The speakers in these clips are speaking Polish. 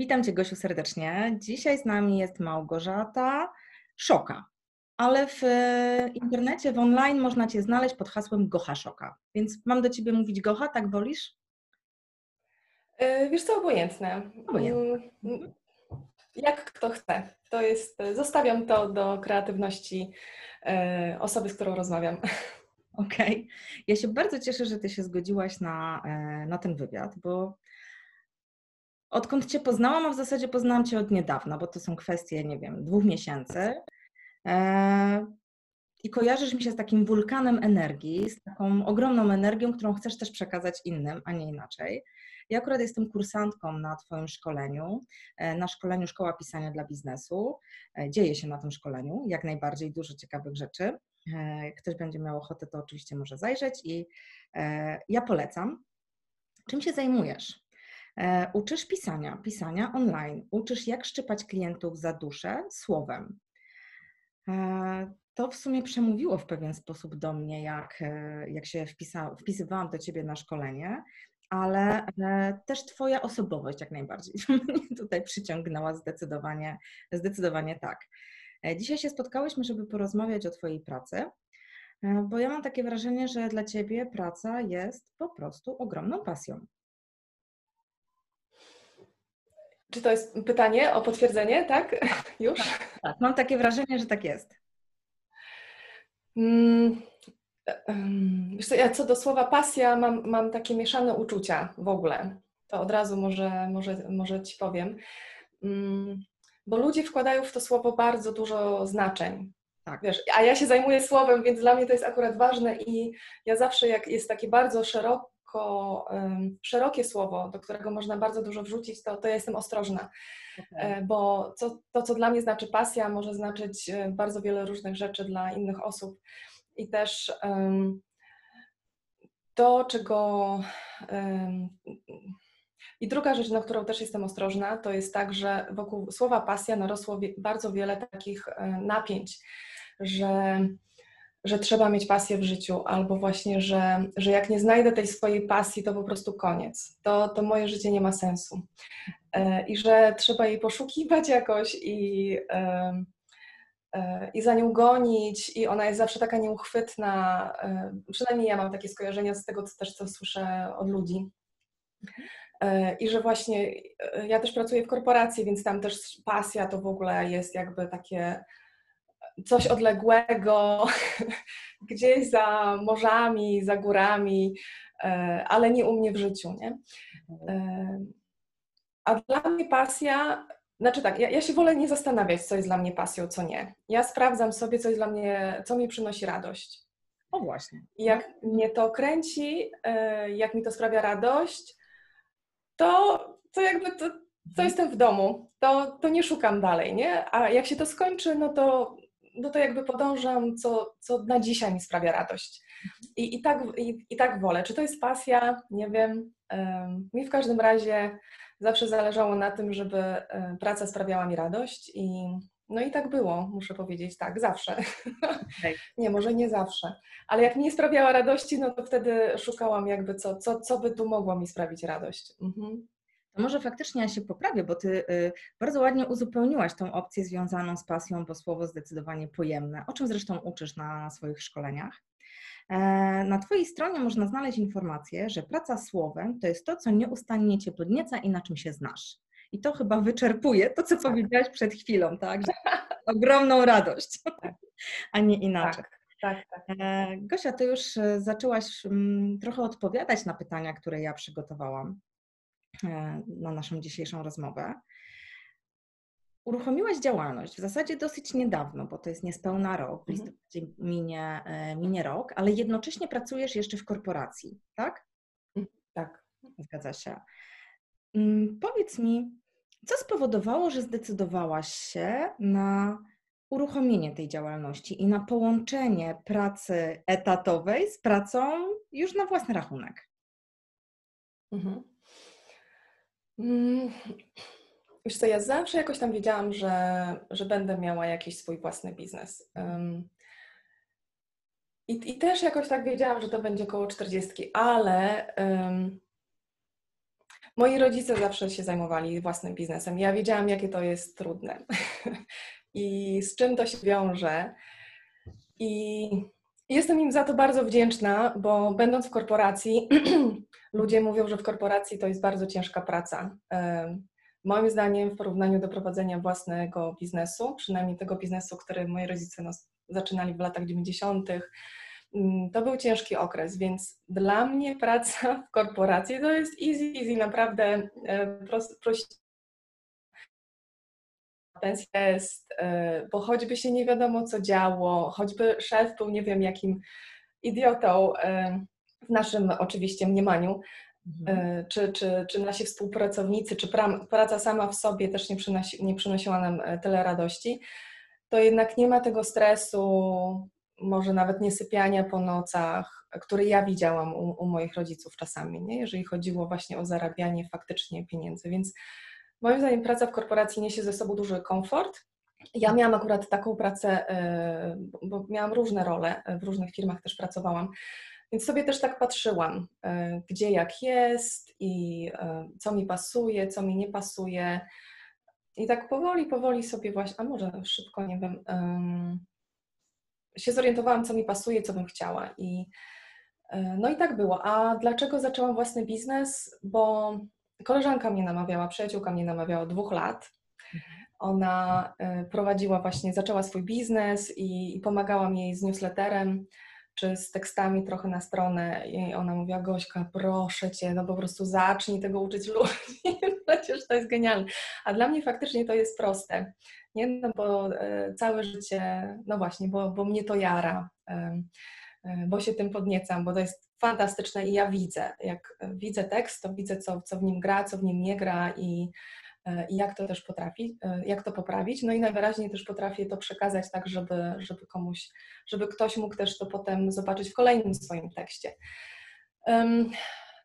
Witam Cię, Gosiu, serdecznie. Dzisiaj z nami jest Małgorzata Szoka, ale w internecie, w online można Cię znaleźć pod hasłem Gocha Szoka. Więc mam do Ciebie mówić Gocha, tak wolisz? Yy, wiesz co, obojętne. Obojętne. Yy, jak kto chce. To jest, zostawiam to do kreatywności osoby, z którą rozmawiam. Okej. Okay. Ja się bardzo cieszę, że Ty się zgodziłaś na, na ten wywiad, bo odkąd Cię poznałam, a w zasadzie poznałam Cię od niedawna, bo to są kwestie, nie wiem, dwóch miesięcy. E, I kojarzysz mi się z takim wulkanem energii, z taką ogromną energią, którą chcesz też przekazać innym, a nie inaczej. Ja akurat jestem kursantką na Twoim szkoleniu, e, na szkoleniu Szkoła Pisania dla Biznesu. E, dzieje się na tym szkoleniu jak najbardziej dużo ciekawych rzeczy. Jak ktoś będzie miał ochotę, to oczywiście może zajrzeć i ja polecam. Czym się zajmujesz? E, uczysz pisania, pisania online, uczysz jak szczypać klientów za duszę słowem. E, to w sumie przemówiło w pewien sposób do mnie, jak, e, jak się wpisa, wpisywałam do Ciebie na szkolenie, ale też Twoja osobowość jak najbardziej mnie tutaj przyciągnęła zdecydowanie, zdecydowanie tak. Dzisiaj się spotkałyśmy, żeby porozmawiać o Twojej pracy, bo ja mam takie wrażenie, że dla Ciebie praca jest po prostu ogromną pasją. Czy to jest pytanie o potwierdzenie, tak? Już? Tak, tak. mam takie wrażenie, że tak jest. Co, ja co do słowa pasja mam, mam takie mieszane uczucia w ogóle. To od razu może, może, może Ci powiem. Hmm. Bo ludzie wkładają w to słowo bardzo dużo znaczeń. Tak. Wiesz, a ja się zajmuję słowem, więc dla mnie to jest akurat ważne i ja zawsze jak jest takie bardzo szerokie lekko um, szerokie słowo, do którego można bardzo dużo wrzucić, to, to ja jestem ostrożna. Okay. Bo co, to, co dla mnie znaczy pasja, może znaczyć e, bardzo wiele różnych rzeczy dla innych osób. I też um, to, czego. Um, i druga rzecz, na którą też jestem ostrożna, to jest tak, że wokół słowa pasja narosło bardzo wiele takich e, napięć, że że trzeba mieć pasję w życiu, albo właśnie, że, że jak nie znajdę tej swojej pasji, to po prostu koniec. To, to moje życie nie ma sensu. E, I że trzeba jej poszukiwać jakoś i, e, e, i za nią gonić, i ona jest zawsze taka nieuchwytna. Przynajmniej ja mam takie skojarzenia z tego, co też co słyszę od ludzi. I że właśnie ja też pracuję w korporacji, więc tam też pasja to w ogóle jest jakby takie coś odległego, gdzieś za morzami, za górami, e, ale nie u mnie w życiu, nie? E, a dla mnie pasja, znaczy tak, ja, ja, się wolę nie zastanawiać, co jest dla mnie pasją, co nie. Ja sprawdzam sobie, co jest dla mnie, co mi przynosi radość. O właśnie. I jak mnie to kręci, e, jak mi to sprawia radość, to, to jakby to, to jestem w domu, to, to nie szukam dalej, nie? A jak się to skończy, no to no to jakby podążam, co, co na dzisiaj mi sprawia radość. I, i, tak, i, i tak wolę. Czy to jest pasja? Nie wiem. Mi w każdym razie zawsze zależało na tym, żeby praca sprawiała mi radość i no i tak było, muszę powiedzieć, tak, zawsze. Okay. nie, może nie zawsze, ale jak mi nie sprawiała radości, no to wtedy szukałam jakby co, co, co by tu mogło mi sprawić radość. Mhm to może faktycznie ja się poprawię, bo Ty y, bardzo ładnie uzupełniłaś tą opcję związaną z pasją, bo słowo zdecydowanie pojemne, o czym zresztą uczysz na swoich szkoleniach. E, na Twojej stronie można znaleźć informację, że praca słowem to jest to, co nieustannie Cię podnieca i na czym się znasz. I to chyba wyczerpuje to, co tak. powiedziałaś przed chwilą, tak? Że ogromną radość, tak. a nie inaczej. Tak. Tak, tak. E, Gosia, ty już e, zaczęłaś mm, trochę odpowiadać na pytania, które ja przygotowałam. E, na naszą dzisiejszą rozmowę. Uruchomiłaś działalność w zasadzie dosyć niedawno, bo to jest niespełna rok, w mhm. listopadzie minie, e, minie rok, ale jednocześnie pracujesz jeszcze w korporacji, tak? Mhm, tak. Zgadza się. Mm, powiedz mi, co spowodowało, że zdecydowałaś się na uruchomienie tej działalności i na połączenie pracy etatowej z pracą już na własny rachunek? Mhm. Mm, wiesz co, ja zawsze jakoś tam wiedziałam, że, że będę miała jakiś swój własny biznes. Um, i, I też jakoś tak wiedziałam, że to będzie około 40, ale um, Moi rodzice zawsze się zajmowali własnym biznesem. Ja wiedziałam, jakie to jest trudne i z czym to się wiąże. I jestem im za to bardzo wdzięczna, bo będąc w korporacji, ludzie mówią, że w korporacji to jest bardzo ciężka praca. Moim zdaniem, w porównaniu do prowadzenia własnego biznesu, przynajmniej tego biznesu, który moi rodzice zaczynali w latach 90., mm, to był ciężki okres, więc dla mnie praca w korporacji to jest easy, easy, naprawdę e, prost, prości. Pensja jest, e, bo choćby się nie wiadomo co działo, choćby szef był nie wiem jakim idiotą e, w naszym oczywiście mniemaniu, Mhm. Czy, czy, czy nasi współpracownicy, czy praca sama w sobie też nie, przynosi, nie przynosiła nam tyle radości, to jednak nie ma tego stresu, może nawet niesypiania po nocach, który ja widziałam u, u, moich rodziców czasami, nie? jeżeli chodziło właśnie o zarabianie faktycznie pieniędzy. Więc moim zdaniem praca w korporacji niesie ze sobą duży komfort. Ja miałam akurat taką pracę, e, bo miałam różne role, w różnych firmach też pracowałam, więc sobie też tak patrzyłam, e, gdzie jak jest i e, co mi pasuje, co mi nie pasuje. I tak powoli, powoli sobie właśnie, a może szybko, nie wiem, się zorientowałam, co mi pasuje, co bym chciała. I, e, no i tak było. A dlaczego zaczęłam własny biznes? Bo koleżanka mnie namawiała, przyjaciółka mnie namawiała dwóch lat. Ona prowadziła właśnie, zaczęła swój biznes i, i pomagałam jej z newsletterem czy z tekstami trochę na stronę i ona mówiła, Gośka, proszę Cię, no po prostu zacznij tego uczyć ludzi, przecież to jest genialne. A dla mnie faktycznie to jest proste, nie? No bo e, całe życie, no właśnie, bo, bo mnie to jara, e, e, bo się tym podniecam, bo to jest fantastyczne i ja widzę, jak widzę tekst, to widzę, co, co w nim gra, co w nim nie gra i E, i jak to też potrafi, e, jak to poprawić. No i najwyraźniej też potrafię to przekazać tak, żeby, żeby komuś, żeby ktoś mógł też to potem zobaczyć w kolejnym swoim tekście.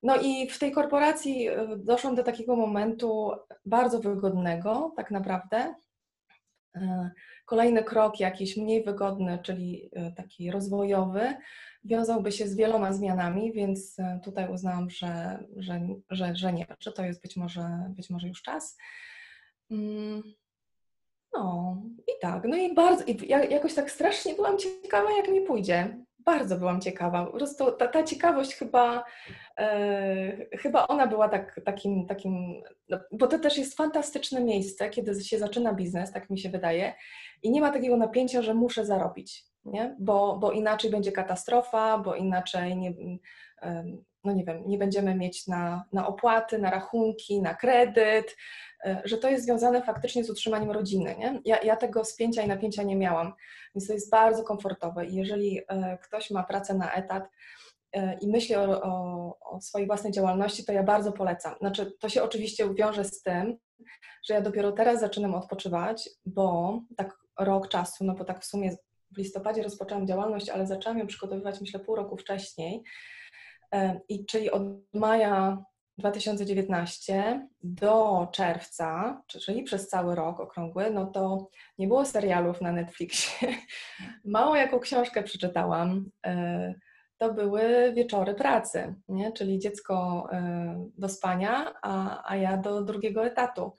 No i w tej korporacji e, doszłam do takiego momentu bardzo wygodnego, tak naprawdę. Kolejny krok, jakiś mniej wygodny, czyli taki rozwojowy, wiązałby się z wieloma zmianami, więc e, tutaj uznałam, że, że, że, że nie, że to jest być może, być może już czas. No i tak, no i bardzo, i jakoś tak strasznie byłam ciekawa, jak mi pójdzie. Bardzo byłam ciekawa. Po prostu ta, ta ciekawość chyba, e, chyba ona była tak, takim, takim no, bo to też jest fantastyczne miejsce, kiedy się zaczyna biznes, tak mi się wydaje, i nie ma takiego napięcia, że muszę zarobić nie? Bo, bo inaczej będzie katastrofa, bo inaczej nie, no nie wiem, nie będziemy mieć na, na opłaty, na rachunki, na kredyt, e, że to jest związane faktycznie z utrzymaniem rodziny. Nie? Ja, ja tego spięcia i napięcia nie miałam, więc to jest bardzo komfortowe i jeżeli e, ktoś ma pracę na etat, e, i myśli o, o, o, swojej własnej działalności, to ja bardzo polecam. Znaczy, to się oczywiście wiąże z tym, że ja dopiero teraz zaczynam odpoczywać, bo tak rok czasu, no bo tak w sumie w listopadzie rozpoczęłam działalność, ale zaczęłam ją przygotowywać myślę pół roku wcześniej. E, I czyli od maja 2019 do czerwca, czyli przez cały rok okrągły, no to nie było serialów na Netflixie. Mało jaką książkę przeczytałam. E, to były wieczory pracy, nie? czyli dziecko e, do spania, a, a ja do drugiego etatu.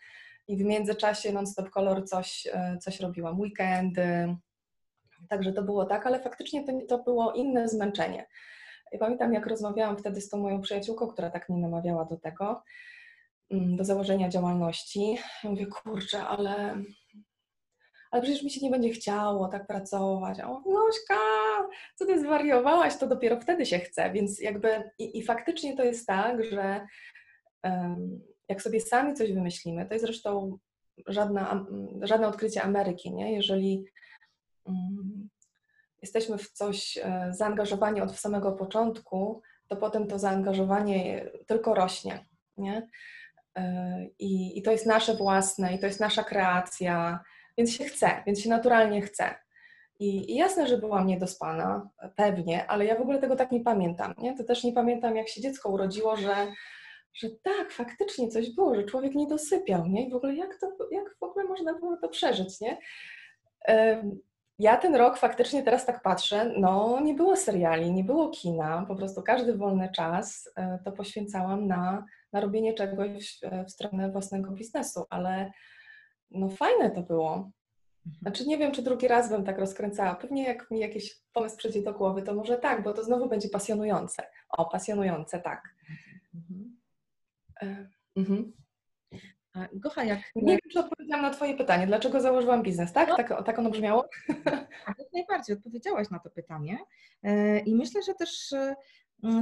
I w międzyczasie non-stop color coś, coś robiłam. Weekendy, Także to było tak, ale faktycznie to, to było inne zmęczenie. Pamiętam, jak rozmawiałam wtedy z tą moją przyjaciółką, która tak mnie namawiała do tego, mm, do założenia działalności. Ja mówię, kurczę, ale, ale przecież mi się nie będzie chciało tak pracować. A on Nośka, co ty zwariowałaś, to dopiero wtedy się chce. Więc jakby i, i faktycznie to jest tak, że um, jak sobie sami coś wymyślimy, to jest zresztą żadna, żadne odkrycie Ameryki, nie? Jeżeli Mm, jesteśmy w coś e, zaangażowani od samego początku, to potem to zaangażowanie tylko rośnie. Nie? E, I, I to jest nasze własne, i to jest nasza kreacja, więc się chce, więc się naturalnie chce. I, I, jasne, że byłam niedospana, pewnie, ale ja w ogóle tego tak nie pamiętam. Nie? To też nie pamiętam, jak się dziecko urodziło, że, że tak, faktycznie coś było, że człowiek nie dosypiał, nie? I w ogóle jak, to, jak w ogóle można było to przeżyć, nie? Ja ten rok faktycznie teraz tak patrzę, no nie było seriali, nie było kina, po prostu każdy wolny czas e, to poświęcałam na, na robienie czegoś w, w stronę własnego biznesu, ale no fajne to było. Mhm. Znaczy nie wiem, czy drugi raz bym tak rozkręcała. Pewnie jak mi jakiś pomysł przyjdzie do głowy, to może tak, bo to znowu będzie pasjonujące. O, pasjonujące, tak. Mhm. E, mhm. Gocha, jak... Nie wiem, czy odpowiedziałam na Twoje pytanie. Dlaczego założyłam biznes, tak? No. Tak, tak ono brzmiało? Tak, jak najbardziej odpowiedziałaś na to pytanie. E, I myślę, że też e,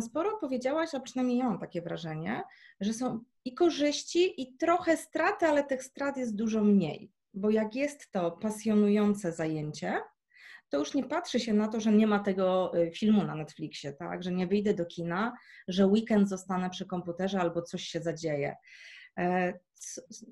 sporo powiedziałaś, a przynajmniej ja mam takie wrażenie, że są i korzyści, i trochę straty, ale tych strat jest dużo mniej. Bo jak jest to pasjonujące zajęcie, to już nie patrzy się na to, że nie ma tego e, filmu na Netflixie, tak? Że nie wyjdę do kina, że weekend zostanę przy komputerze albo coś się zadzieje. E,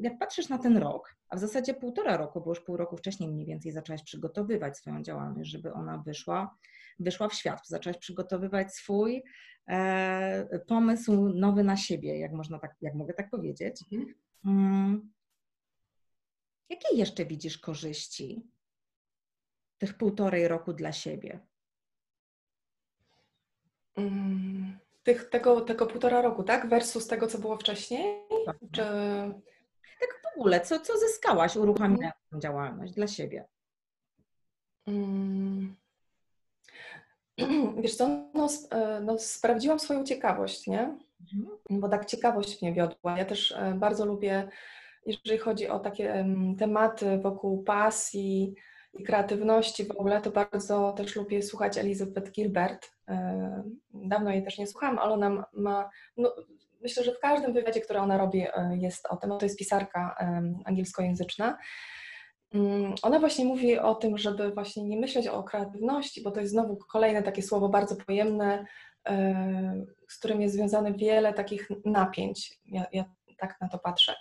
jak patrzysz na ten rok, a w zasadzie półtora roku, bo już pół roku wcześniej mniej więcej zaczęłaś przygotowywać swoją działalność, żeby ona wyszła, wyszła w świat, zaczęłaś przygotowywać swój e, pomysł nowy na siebie, jak można tak, jak mogę tak powiedzieć. Mhm. Mm. Jakie jeszcze widzisz korzyści tych półtorej roku dla siebie? Mm tych, tego, tego półtora roku, tak? Versus tego, co było wcześniej? Tak. Czy... Tak w ogóle, co, co zyskałaś uruchamiając tę działalność dla siebie? Hmm. Wiesz co, no, e, no, sprawdziłam swoją ciekawość, nie? Mhm. Bo tak ciekawość mnie wiodła. Ja też e, bardzo lubię, jeżeli chodzi o takie tematy wokół pasji, i kreatywności w ogóle, to bardzo też lubię słuchać Elizabeth Gilbert. Dawno jej też nie słuchałam, ale ona ma, no, myślę, że w każdym wywiadzie, który ona robi, e, jest o tym. To jest pisarka angielskojęzyczna. Mm, ona właśnie mówi o tym, żeby właśnie nie myśleć o kreatywności, bo to jest znowu kolejne takie słowo bardzo pojemne, e, z którym jest związane wiele takich napięć. Ja, ja tak na to patrzę.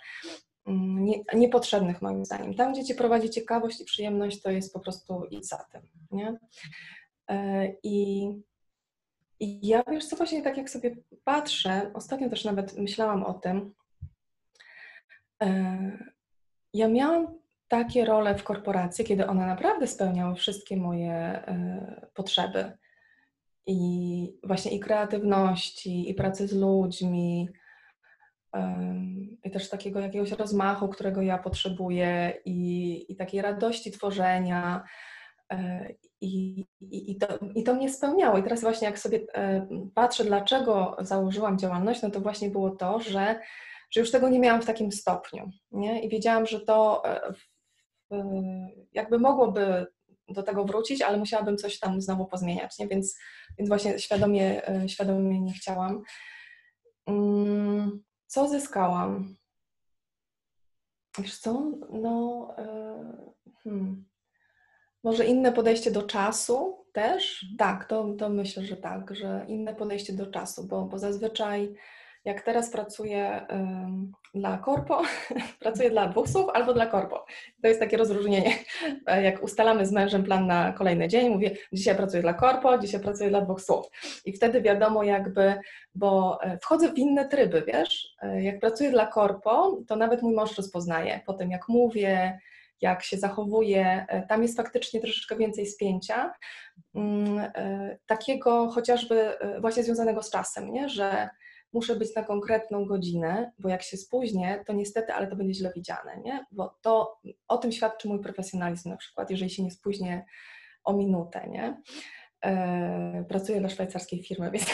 Mm, nie, niepotrzebnych moim zdaniem. Tam, gdzie Cię prowadzi ciekawość i przyjemność, to jest po prostu idź za tym, nie? E, I, I ja wiesz co, właśnie tak jak sobie patrzę, ostatnio też nawet myślałam o tym, e, ja miałam takie role w korporacji, kiedy one naprawdę spełniały wszystkie moje e, potrzeby. I właśnie i kreatywności, i pracy z ludźmi, i też takiego jakiegoś rozmachu, którego ja potrzebuję i, i takiej radości tworzenia. E, I, i, to, I to mnie spełniało. I teraz właśnie jak sobie e, patrzę, dlaczego założyłam działalność, no to właśnie było to, że, że już tego nie miałam w takim stopniu. Nie? I wiedziałam, że to e, jakby mogłoby do tego wrócić, ale musiałabym coś tam znowu pozmieniać, nie? Więc, więc właśnie świadomie, świadomie nie chciałam. Mm, co zyskałam? Wiesz co, no hmm. Może inne podejście do czasu też? Tak, to, to myślę, że tak, że inne podejście do czasu, bo, bo zazwyczaj jak teraz pracuję dla korpo, pracuję dla dwóch słów albo dla korpo. To jest takie rozróżnienie. Jak ustalamy z mężem plan na kolejny dzień, mówię, dzisiaj pracuję dla korpo, dzisiaj pracuję dla dwóch słów. I wtedy wiadomo jakby, bo e, wchodzę w inne tryby, wiesz, e, jak pracuję dla korpo, to nawet mój mąż rozpoznaje po tym, jak mówię, jak się zachowuje, e, tam jest faktycznie troszeczkę więcej spięcia, mm, takiego chociażby właśnie związanego z czasem, nie? że muszę być na konkretną godzinę, bo jak się spóźnię, to niestety, ale to będzie źle widziane, nie? Bo to o tym świadczy mój profesjonalizm na przykład, jeżeli się nie spóźnię o minutę, nie? E, pracuję dla szwajcarskiej firmy, więc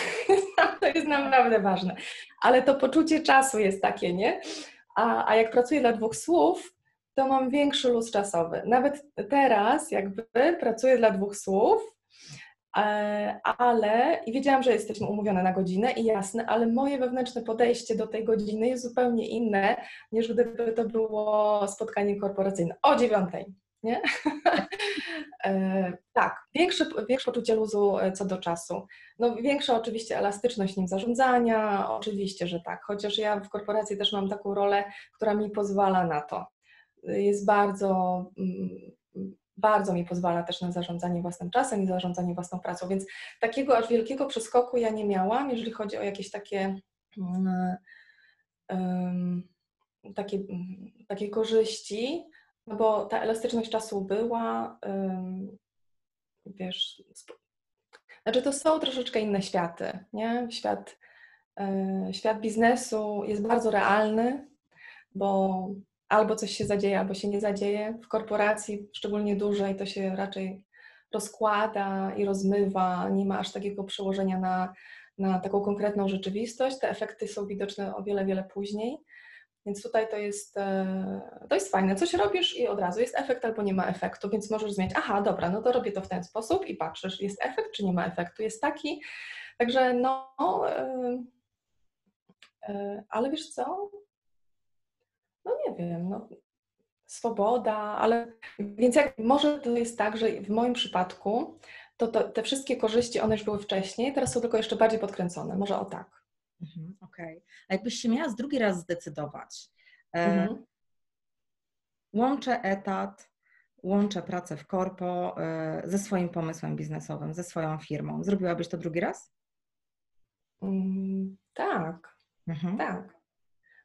to jest naprawdę ważne. Ale to poczucie czasu jest takie, nie? A, a jak pracuję dla dwóch słów, to mam większy luz czasowy. Nawet teraz, jakby pracuję dla dwóch słów, E, ale i wiedziałam, że jesteśmy umówione na godzinę i jasne, ale moje wewnętrzne podejście do tej godziny jest zupełnie inne niż gdyby to było spotkanie korporacyjne o dziewiątej. Nie? e, tak, większe, większe poczucie luzu e, co do czasu. No, większa oczywiście elastyczność nim zarządzania, oczywiście, że tak, chociaż ja w korporacji też mam taką rolę, która mi pozwala na to. Jest bardzo mm, bardzo mi pozwala też na zarządzanie własnym czasem i zarządzanie własną pracą, więc takiego aż wielkiego przeskoku ja nie miałam, jeżeli chodzi o jakieś takie um, takie, takie korzyści, no bo ta elastyczność czasu była, wiesz, znaczy to są troszeczkę inne światy, nie? Świat e, świat biznesu jest bardzo realny, bo albo coś się zadzieje, albo się nie zadzieje. W korporacji, szczególnie dużej, to się raczej rozkłada i rozmywa, nie ma aż takiego przełożenia na, na taką konkretną rzeczywistość. Te efekty są widoczne o wiele, wiele później. Więc tutaj to jest, e, to jest fajne. Coś robisz i od razu jest efekt albo nie ma efektu, więc możesz zmienić, aha, dobra, no to robię to w ten sposób i patrzysz, jest efekt czy nie ma efektu, jest taki. Także no, yy, yy, ale wiesz co? No nie wiem, no, swoboda, ale więc jak może to jest tak, że w moim przypadku to, to te wszystkie korzyści, one już były wcześniej, teraz są tylko jeszcze bardziej podkręcone, może o tak. Mhm, Okej. Okay. A jakbyś się miała z drugi raz zdecydować, e, mhm. łączę etat, łączę pracę w korpo e, ze swoim pomysłem biznesowym, ze swoją firmą. Zrobiłabyś to drugi raz? Mm, tak, mhm. tak.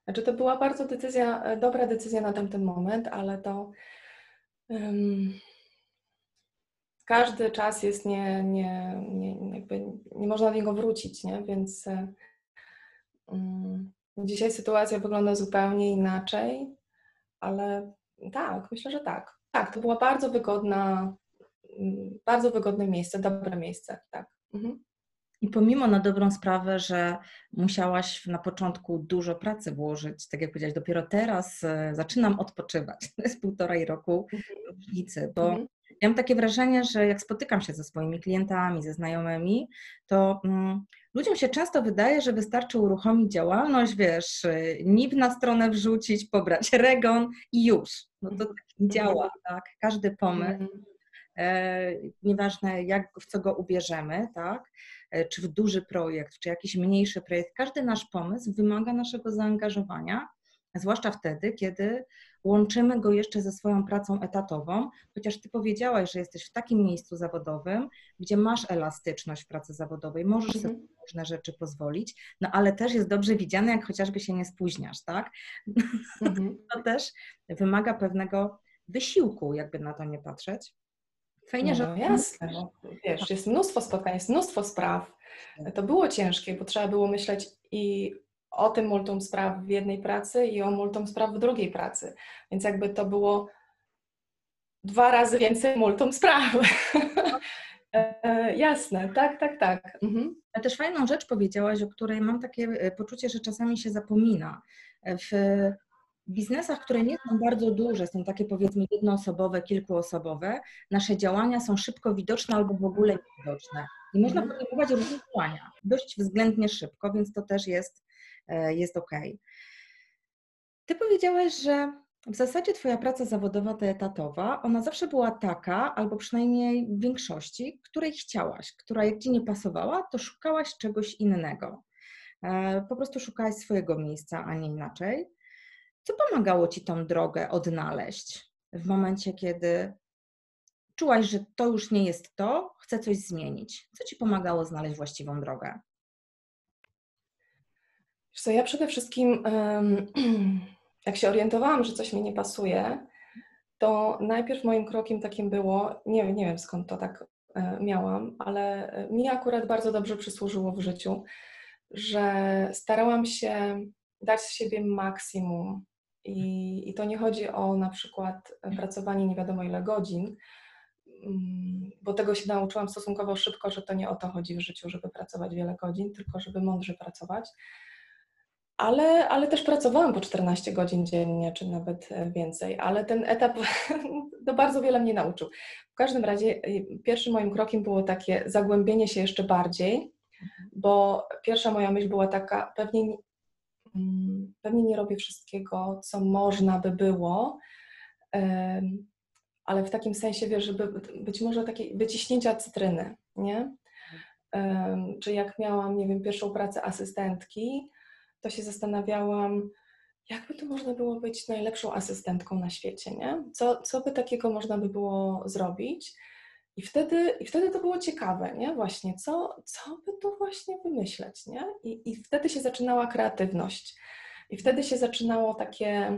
Znaczy to była bardzo decyzja, e, dobra decyzja na tamten moment, ale to um, każdy czas jest nie, nie, nie, jakby nie można do niego wrócić, nie? Więc um, dzisiaj sytuacja wygląda zupełnie inaczej, ale tak, myślę, że tak. Tak, to była bardzo wygodna, mm, bardzo wygodne miejsce, dobre miejsce, tak. Mhm. I pomimo na dobrą sprawę, że musiałaś na początku dużo pracy włożyć, tak jak powiedziałaś, dopiero teraz e, zaczynam odpoczywać. To jest półtorej roku mhm. różnicy, bo mhm. ja mam takie wrażenie, że jak spotykam się ze swoimi klientami, ze znajomymi, to mm, ludziom się często wydaje, że wystarczy uruchomić działalność, wiesz, e, NIP na stronę wrzucić, pobrać regon i już. No to tak nie działa, tak? Każdy pomysł E, nieważne jak, w co go ubierzemy, tak? E, czy w duży projekt, czy jakiś mniejszy projekt, każdy nasz pomysł wymaga naszego zaangażowania, zwłaszcza wtedy, kiedy łączymy go jeszcze ze swoją pracą etatową, chociaż Ty powiedziałaś, że jesteś w takim miejscu zawodowym, gdzie masz elastyczność w pracy zawodowej, możesz sobie mhm. różne rzeczy pozwolić, no ale też jest dobrze widziane, jak chociażby się nie spóźniasz, tak? Mhm. to też wymaga pewnego wysiłku, jakby na to nie patrzeć. Fajnie, no, że... jasne, no, wiesz, jest mnóstwo spotkań, jest mnóstwo spraw. Tak. To było ciężkie, bo trzeba było myśleć i o tym multum spraw w jednej pracy i o multum spraw w drugiej pracy. Więc jakby to było dwa razy więcej multum spraw. e, jasne, tak, tak, tak. Mhm. Ale też fajną rzecz powiedziałaś, o której mam takie e, poczucie, że czasami się zapomina. W biznesach, które nie są bardzo duże, są takie powiedzmy jednoosobowe, kilkuosobowe, nasze działania są szybko widoczne albo w ogóle niewidoczne. I można mhm. podejmować różne działania dość względnie szybko, więc to też jest, e, jest ok. Ty powiedziałaś, że w zasadzie Twoja praca zawodowa, ta etatowa, ona zawsze była taka, albo przynajmniej w większości, której chciałaś, która jak Ci nie pasowała, to szukałaś czegoś innego. E, po prostu szukałaś swojego miejsca, a nie inaczej. Co pomagało Ci tą drogę odnaleźć w momencie, kiedy czułaś, że to już nie jest to, chcę coś zmienić? Co Ci pomagało znaleźć właściwą drogę? Co, ja przede wszystkim, jak się orientowałam, że coś mi nie pasuje, to najpierw moim krokiem takim było, nie, nie wiem skąd to tak e, miałam, ale mi akurat bardzo dobrze przysłużyło w życiu, że starałam się dać z siebie maksimum i, I to nie chodzi o na przykład pracowanie nie wiadomo ile godzin, mm, bo tego się nauczyłam stosunkowo szybko, że to nie o to chodzi w życiu, żeby pracować wiele godzin, tylko żeby mądrze pracować. Ale, ale też pracowałam po 14 godzin dziennie, czy nawet więcej, ale ten etap to bardzo wiele mnie nauczył. W każdym razie y, pierwszym moim krokiem było takie zagłębienie się jeszcze bardziej, bo pierwsza moja myśl była taka, pewnie pewnie nie robię wszystkiego, co można by było, ale w takim sensie, wiesz, żeby być może takie wyciśnięcia cytryny, nie? Czy jak miałam, nie wiem, pierwszą pracę asystentki, to się zastanawiałam, jakby to można było być najlepszą asystentką na świecie, nie? Co, co by takiego można by było zrobić? I wtedy, I wtedy to było ciekawe, nie? Właśnie, co, co by to właśnie wymyśleć, nie? I, I wtedy się zaczynała kreatywność. I wtedy się zaczynało takie,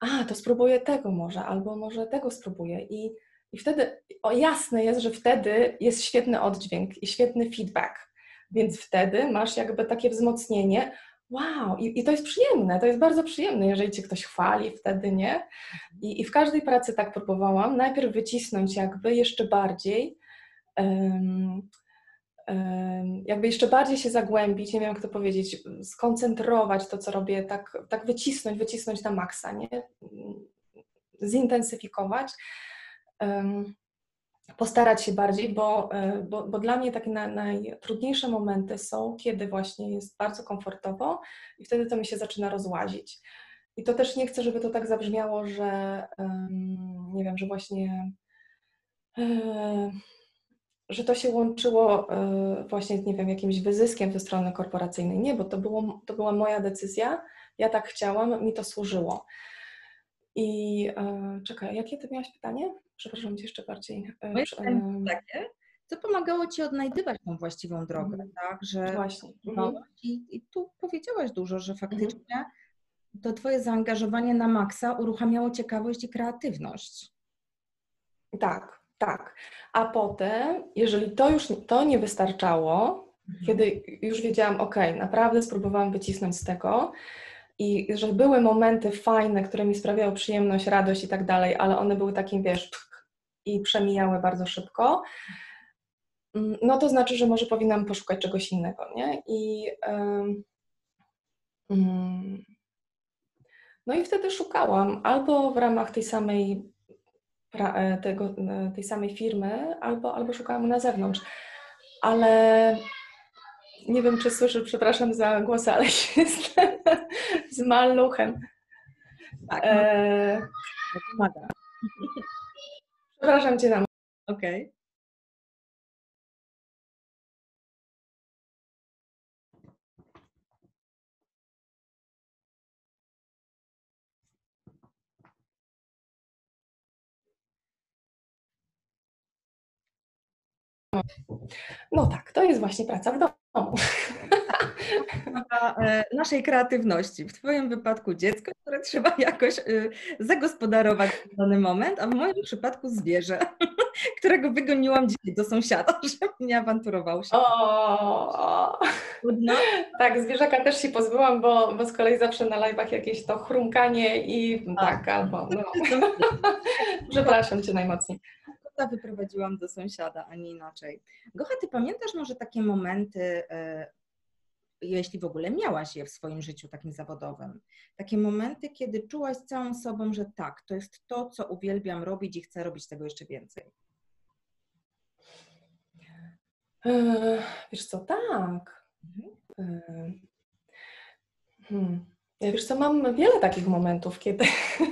a, to spróbuję tego może, albo może tego spróbuję. I, i wtedy, o jasne jest, że wtedy jest świetny oddźwięk i świetny feedback. Więc wtedy masz jakby takie wzmocnienie, wow, i, i to jest przyjemne, to jest bardzo przyjemne, jeżeli cię ktoś chwali wtedy, nie? I, i w każdej pracy tak próbowałam, najpierw wycisnąć jakby jeszcze bardziej, um, um, jakby jeszcze bardziej się zagłębić, nie wiem jak to powiedzieć, skoncentrować to, co robię, tak, tak wycisnąć, wycisnąć na maksa, nie? Zintensyfikować. Um, postarać się bardziej, bo, e, bo, bo dla mnie takie na, najtrudniejsze momenty są, kiedy właśnie jest bardzo komfortowo i wtedy to mi się zaczyna rozłazić. I to też nie chcę, żeby to tak zabrzmiało, że nie wiem, że właśnie e, że to się łączyło e, właśnie, nie wiem, jakimś wyzyskiem ze strony korporacyjnej. Nie, bo to, było, to była moja decyzja, ja tak chciałam, mi to służyło. I czekaj, jakie ty miałaś pytanie? Przepraszam cię jeszcze bardziej. E, Moje pytanie takie, co pomagało Ci odnajdywać tą właściwą drogę, mm. tak? Że Właśnie. Mhm. I, I, tu powiedziałaś dużo, że faktycznie mhm. to Twoje zaangażowanie na maksa uruchamiało ciekawość i kreatywność. Tak, tak. A potem, jeżeli to już to nie wystarczało, mhm. kiedy już wiedziałam, ok, naprawdę spróbowałam wycisnąć z tego, i że były momenty fajne, które mi sprawiały przyjemność, radość i tak dalej, ale one były takim, wiesz, i przemijały bardzo szybko, mm, no to znaczy, że może powinnam poszukać czegoś innego, nie? I um, no i wtedy szukałam albo w ramach tej samej e, tego, e, tej samej firmy, albo, albo szukałam na zewnątrz. Ale nie wiem, czy słyszę, przepraszam za głos, ale jestem z maluchem. Tak, e... pomaga. Przepraszam Cię na Okej. Okay. No tak, to jest właśnie praca w domu. E, naszej kreatywności. W Twoim wypadku dziecko, które trzeba jakoś y, zagospodarować w dany moment, a w moim przypadku zwierzę, którego wygoniłam dzisiaj do sąsiada, żeby nie awanturował się. O, no. Tak, zwierzaka też się pozbyłam, bo, bo z kolei zawsze na live'ach jakieś to chrumkanie i a. tak, albo no. Przepraszam Cię najmocniej wyprowadziłam do sąsiada, a nie inaczej. Gocha, ty pamiętasz może takie momenty, e, jeśli w ogóle miałaś je w swoim życiu takim zawodowym, takie momenty, kiedy czułaś całą sobą, że tak, to jest to, co uwielbiam robić i chcę robić tego jeszcze więcej? E, wiesz co, tak. Mhm. E, hmm. Ja wiesz co, mam wiele takich momentów, kiedy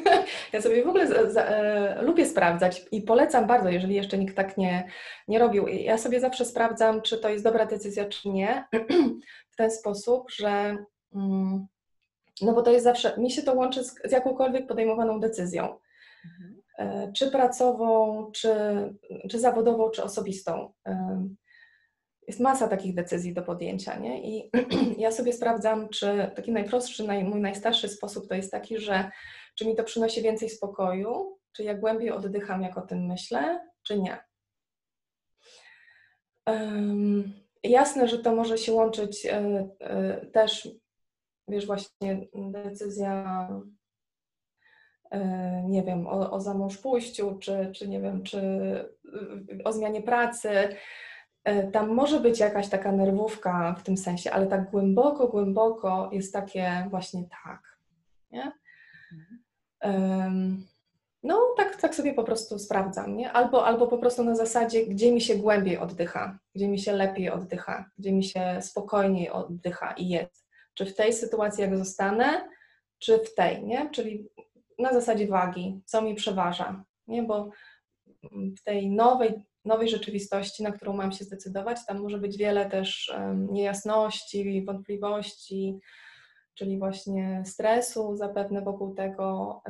ja sobie w ogóle za, za, e, lubię sprawdzać i polecam bardzo, jeżeli jeszcze nikt tak nie, nie robił. Ja sobie zawsze sprawdzam, czy to jest dobra decyzja, czy nie, w ten sposób, że mm, no bo to jest zawsze, mi się to łączy z, z jakąkolwiek podejmowaną decyzją. Mhm. E, czy pracową, czy, czy zawodową, czy osobistą jest masa takich decyzji do podjęcia, nie? I ja sobie sprawdzam, czy taki najprostszy, naj, mój najstarszy sposób to jest taki, że czy mi to przynosi więcej spokoju, czy ja głębiej oddycham, jak o tym myślę, czy nie. Um, jasne, że to może się łączyć y, y, też, wiesz, właśnie decyzja, y, nie wiem, o, o zamąż pójściu, czy, czy nie wiem, czy o zmianie pracy, tam może być jakaś taka nerwówka w tym sensie, ale tak głęboko, głęboko jest takie właśnie tak. Nie? Um, no, tak, tak sobie po prostu sprawdzam, nie? Albo, albo po prostu na zasadzie, gdzie mi się głębiej oddycha, gdzie mi się lepiej oddycha, gdzie mi się spokojniej oddycha i jest. Czy w tej sytuacji, jak zostanę, czy w tej, nie? Czyli na zasadzie wagi, co mi przeważa, nie? Bo w tej nowej nowej rzeczywistości, na którą mam się zdecydować. Tam może być wiele też niejasności, wątpliwości, czyli właśnie stresu zapewne wokół tego,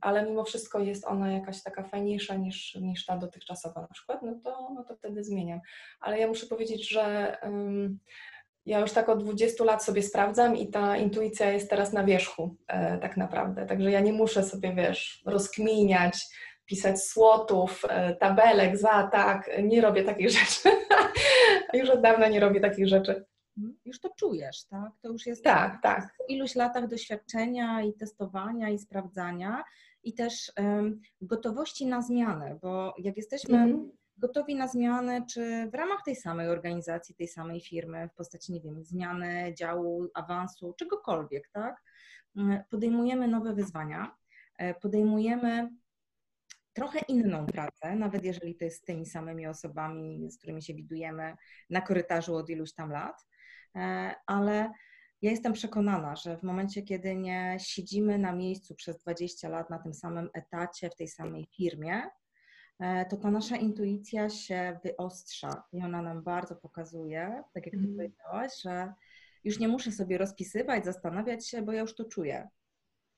ale mimo wszystko jest ona jakaś taka fajniejsza niż, niż ta dotychczasowa na przykład, no to, no to wtedy zmieniam. Ale ja muszę powiedzieć, że ja już tak od 20 lat sobie sprawdzam i ta intuicja jest teraz na wierzchu e, tak naprawdę. Także ja nie muszę sobie, wiesz, rozkminiać, pisać słotów, e, tabelek, za, tak, nie robię takich rzeczy. już od dawna nie robię takich rzeczy. Mhm. Już to czujesz, tak? To już jest tak, tak. po iluś latach doświadczenia i testowania i sprawdzania i też um, gotowości na zmianę, bo jak jesteśmy mm. gotowi na zmianę, czy w ramach tej samej organizacji, tej samej firmy, w postaci, nie wiem, zmiany działu, awansu, czegokolwiek, tak? Mm, podejmujemy nowe wyzwania, e, podejmujemy trochę inną pracę, nawet jeżeli to jest z tymi samymi osobami, z którymi się widujemy na korytarzu od iluś tam lat, e, ale ja jestem przekonana, że w momencie, kiedy nie siedzimy na miejscu przez 20 lat na tym samym etacie, w tej samej firmie, e, to ta nasza intuicja się wyostrza i ona nam bardzo pokazuje, tak jak ty mm. powiedziałaś, że już nie muszę sobie rozpisywać, zastanawiać się, bo ja już to czuję.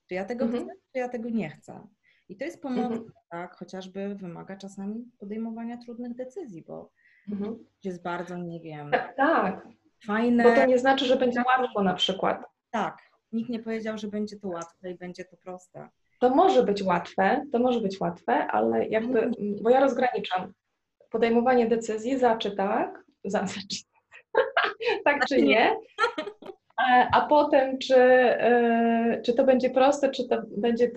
Czy ja tego mm -hmm. chcę, czy ja tego nie chcę. I to jest pomocne, -hmm. tak? Chociażby wymaga czasami podejmowania trudnych decyzji, bo -hmm. jest bardzo, nie wiem. Tak, tak. Fajne. Bo to nie znaczy, że będzie łatwo na przykład. Tak. Nikt nie powiedział, że będzie to łatwe i będzie to proste. To może być łatwe, to może być łatwe, ale jakby, mhm. bo ja rozgraniczam podejmowanie decyzji za czy tak, za, czy tak czy nie, a potem czy, e, czy to będzie proste, czy to będzie,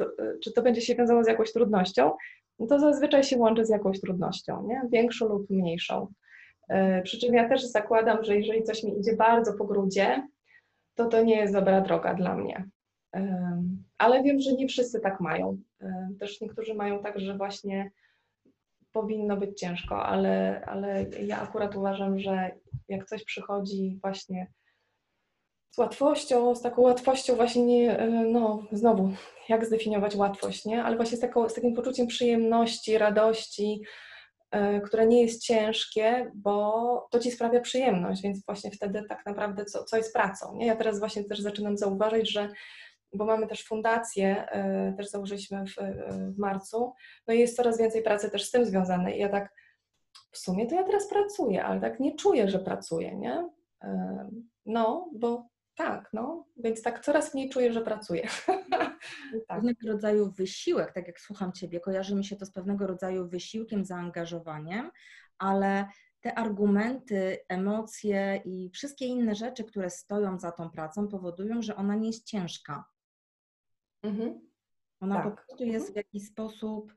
czy to będzie się wiązało z jakąś trudnością, no to zazwyczaj się łączy z jakąś trudnością, nie? większą lub mniejszą. E, przy czym ja też zakładam, że jeżeli coś mi idzie bardzo po grudzie, to to nie jest dobra droga dla mnie. Ale wiem, że nie wszyscy tak mają. Też niektórzy mają tak, że właśnie powinno być ciężko, ale, ale ja akurat uważam, że jak coś przychodzi właśnie z łatwością, z taką łatwością właśnie, nie, e, no znowu, jak zdefiniować łatwość, nie? Ale właśnie z, taką, z takim poczuciem przyjemności, radości, E, które nie jest ciężkie, bo to ci sprawia przyjemność, więc właśnie wtedy tak naprawdę co, co jest pracą. Nie? Ja teraz właśnie też zaczynam zauważyć, że bo mamy też fundację, e, też założyliśmy w, w marcu, no i jest coraz więcej pracy też z tym związanej. I ja tak w sumie to ja teraz pracuję, ale tak nie czuję, że pracuję, nie? No, bo tak, no, więc tak coraz mniej czuję, że pracuję. tak. Pewnego rodzaju wysiłek, tak jak słucham Ciebie, kojarzy mi się to z pewnego rodzaju wysiłkiem, zaangażowaniem, ale te argumenty, emocje i wszystkie inne rzeczy, które stoją za tą pracą, powodują, że ona nie jest ciężka. Mhm. Ona tak. po prostu jest mhm. w jakiś sposób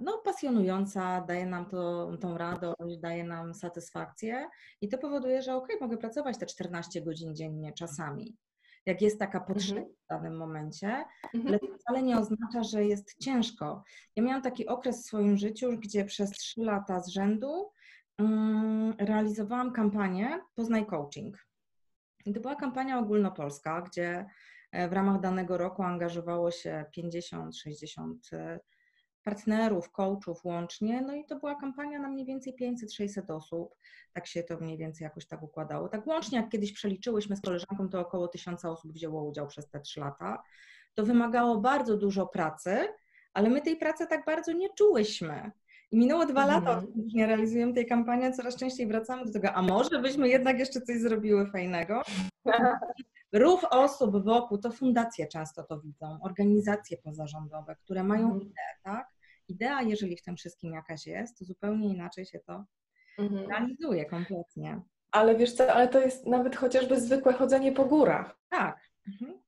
no, pasjonująca, daje nam to, tą radość, daje nam satysfakcję i to powoduje, że ok, mogę pracować te 14 godzin dziennie czasami, jak jest taka potrzeba mhm. w danym momencie, mhm. ale to wcale nie oznacza, że jest ciężko. Ja miałam taki okres w swoim życiu, gdzie przez 3 lata z rzędu um, realizowałam kampanię Poznaj Coaching. I to była kampania ogólnopolska, gdzie e, w ramach danego roku angażowało się 50-60 partnerów, coachów łącznie, no i to była kampania na mniej więcej 500-600 osób, tak się to mniej więcej jakoś tak układało. Tak łącznie, jak kiedyś przeliczyłyśmy z koleżanką, to około 1000 osób wzięło udział przez te 3 lata. To wymagało bardzo dużo pracy, ale my tej pracy tak bardzo nie czułyśmy. I minęło dwa mhm. lata, odkąd nie realizujemy tej kampanii, coraz częściej wracamy do tego, a może byśmy jednak jeszcze coś zrobiły fajnego? Ruch osób wokół, to fundacje często to widzą, organizacje pozarządowe, które mają mhm. ideę, tak? idea, jeżeli w tym wszystkim jakaś jest, to zupełnie inaczej się to mhm. realizuje kompletnie. Ale wiesz co, ale to jest nawet chociażby zwykłe chodzenie po górach. Tak. Mhm.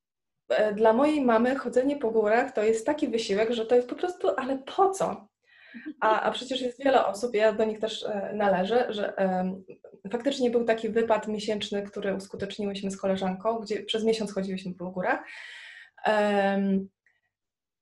E, dla mojej mamy chodzenie po górach to jest taki wysiłek, że to jest po prostu, ale po co? A, a przecież jest wiele osób, ja do nich też e, należę, że um, faktycznie był taki wypad miesięczny, który uskuteczniłyśmy z koleżanką, gdzie przez miesiąc chodziłyśmy po górach. Um,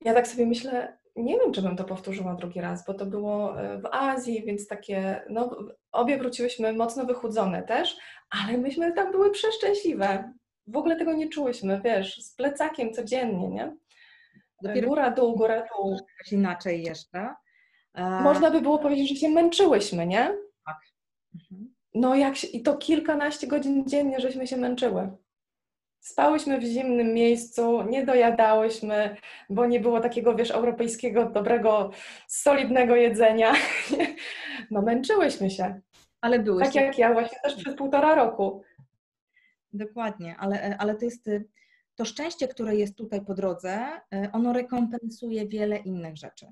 ja tak sobie myślę, nie wiem, czy bym to powtórzyła drugi raz, bo to było e, w Azji, więc takie, no, obie wróciłyśmy mocno wychudzone też, ale myśmy tam były przeszczęśliwe. W ogóle tego nie czułyśmy, wiesz, z plecakiem codziennie, nie? Dopiero góra, dół, góra, dół. Inaczej jeszcze. Można by było powiedzieć, że się męczyłyśmy, nie? Tak. Mhm. No jak się, i to kilkanaście godzin dziennie, żeśmy się męczyły. Spałyśmy w zimnym miejscu, nie dojadałyśmy, bo nie było takiego, wiesz, europejskiego, dobrego, solidnego jedzenia. No męczyłyśmy się. Ale były. Tak jak ja właśnie też przez półtora roku. Dokładnie, ale, ale to jest to szczęście, które jest tutaj po drodze, ono rekompensuje wiele innych rzeczy.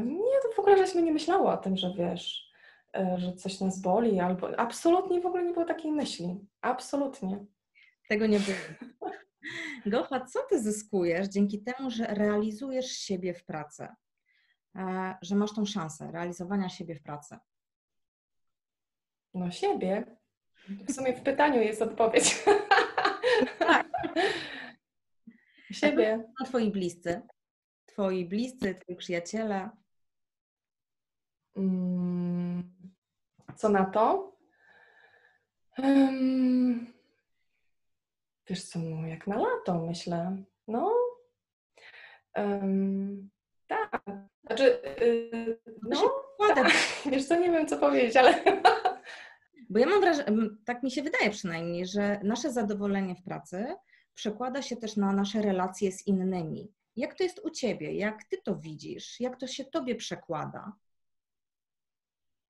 Nie, to w ogóle żeśmy nie myślały o tym, że wiesz, e, że coś nas boli, albo absolutnie w ogóle nie było takiej myśli. Absolutnie. Tego nie było. Gocha, co ty zyskujesz dzięki temu, że realizujesz siebie w pracy? E, że masz tą szansę realizowania siebie w pracy? No siebie. W sumie w pytaniu jest odpowiedź. Tak. siebie. A twoi bliscy? Twoi bliscy, twoi przyjaciele? Mm, co na to? Wiesz co, no jak na lato myślę. No. Um, tak. Znaczy, yy, no, tak. wiesz co, nie wiem co powiedzieć, ale... Bo ja mam wrażenie, tak mi się wydaje przynajmniej, że nasze zadowolenie w pracy przekłada się też na nasze relacje z innymi. Jak to jest u Ciebie? Jak Ty to widzisz? Jak to się Tobie przekłada?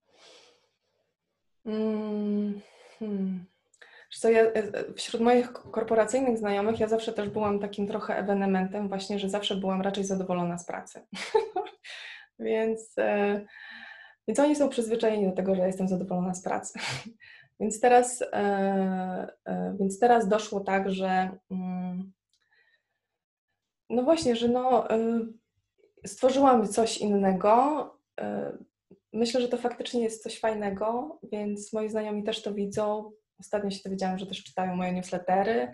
Mm, hmm. Co, ja, e, wśród moich korporacyjnych znajomych ja zawsze też byłam takim trochę ewenementem właśnie, że zawsze byłam raczej zadowolona z pracy. więc, e, więc oni są przyzwyczajeni do tego, że jestem zadowolona z pracy. więc, teraz, e, więc teraz doszło tak, że mm, no właśnie, że no, stworzyłam coś innego, myślę, że to faktycznie jest coś fajnego, więc moi znajomi też to widzą. Ostatnio się dowiedziałam, że też czytają moje newslettery,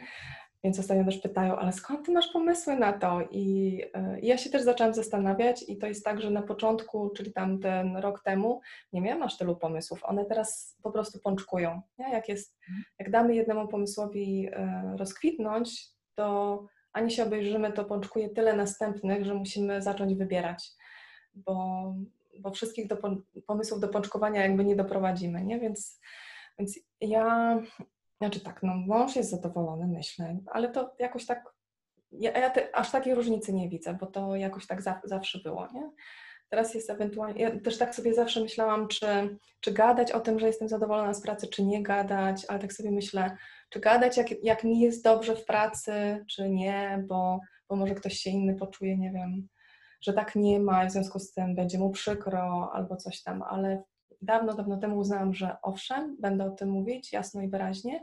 więc ostatnio też pytają, ale skąd ty masz pomysły na to? I, y, ja się też zaczęłam zastanawiać i to jest tak, że na początku, czyli tam ten rok temu, nie miałam aż tylu pomysłów. One teraz po prostu pączkują. Nie? Jak, jest, mhm. jak damy jednemu pomysłowi y, rozkwitnąć, to ani się obejrzymy, to pączkuje tyle następnych, że musimy zacząć wybierać. Bo bo wszystkich do, pomysłów do pączkowania jakby nie doprowadzimy, nie? Więc, więc ja, znaczy tak, no mąż jest zadowolony, myślę, ale to jakoś tak, ja, ja te, aż takiej różnicy nie widzę, bo to jakoś tak za, zawsze było, nie? Teraz jest ewentualnie, ja też tak sobie zawsze myślałam, czy, czy gadać o tym, że jestem zadowolona z pracy, czy nie gadać, ale tak sobie myślę, czy gadać, jak, jak mi jest dobrze w pracy, czy nie, bo, bo może ktoś się inny poczuje, nie wiem, że tak nie ma i w związku z tym będzie mu przykro albo coś tam, ale dawno, dawno temu uznałam, że owszem, będę o tym mówić jasno i wyraźnie,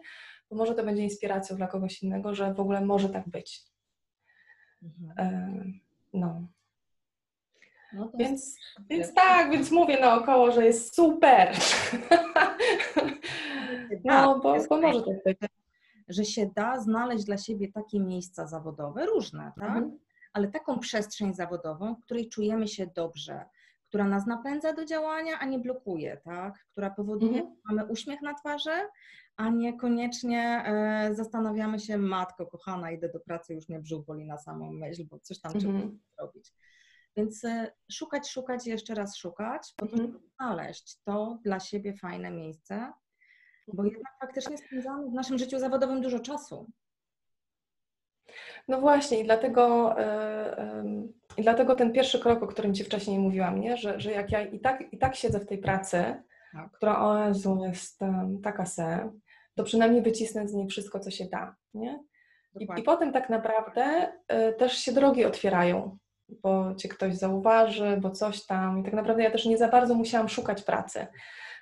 bo może to będzie inspiracją dla kogoś innego, że w ogóle może tak być. Mhm. E, no. no więc, więc tak, więc mówię naokoło, że jest super. no, bo, bo może tak być. Że się da znaleźć dla siebie takie miejsca zawodowe różne, tak? Mhm ale taką przestrzeń zawodową, w której czujemy się dobrze, która nas napędza do działania, a nie blokuje, tak? która powoduje, mhm. że mamy uśmiech na twarzy, a niekoniecznie e, zastanawiamy się, matko kochana, idę do pracy, już mnie brzuch boli na samą myśl, bo coś tam mhm. trzeba zrobić. Więc e, szukać, szukać i jeszcze raz szukać, po to, mhm. znaleźć to dla siebie fajne miejsce, bo jednak faktycznie spędzamy w naszym życiu zawodowym dużo czasu. No właśnie, i dlatego, yy, yy, dlatego ten pierwszy krok, o którym Ci wcześniej mówiłam, nie? Że, że jak ja i tak, i tak siedzę w tej pracy, tak. która o Jezu, jest um, taka se, to przynajmniej wycisnę z niej wszystko, co się da. Nie? I, I, potem tak naprawdę y, też się drogi otwierają, bo Cię ktoś zauważy, bo coś tam. I tak naprawdę ja też nie za bardzo musiałam szukać pracy.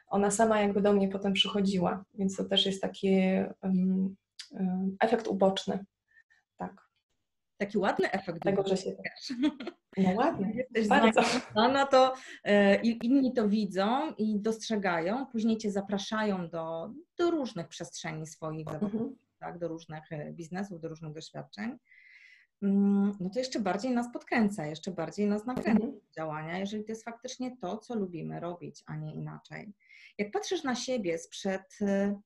Ona sama jakby do mnie potem przychodziła, więc to też jest taki um, efekt uboczny. Tak. Taki ładny efekt. Tego, że się... No ładnie, Jesteś bardzo. No to e, inni to widzą i dostrzegają, później Cię zapraszają do, do różnych przestrzeni swoich, mhm. tak, do różnych e, biznesów, do różnych doświadczeń. Mm, no to jeszcze bardziej nas podkręca, jeszcze bardziej nas nakręca mhm. działania, jeżeli to jest faktycznie to, co lubimy robić, a nie inaczej. Jak patrzysz na siebie sprzed e,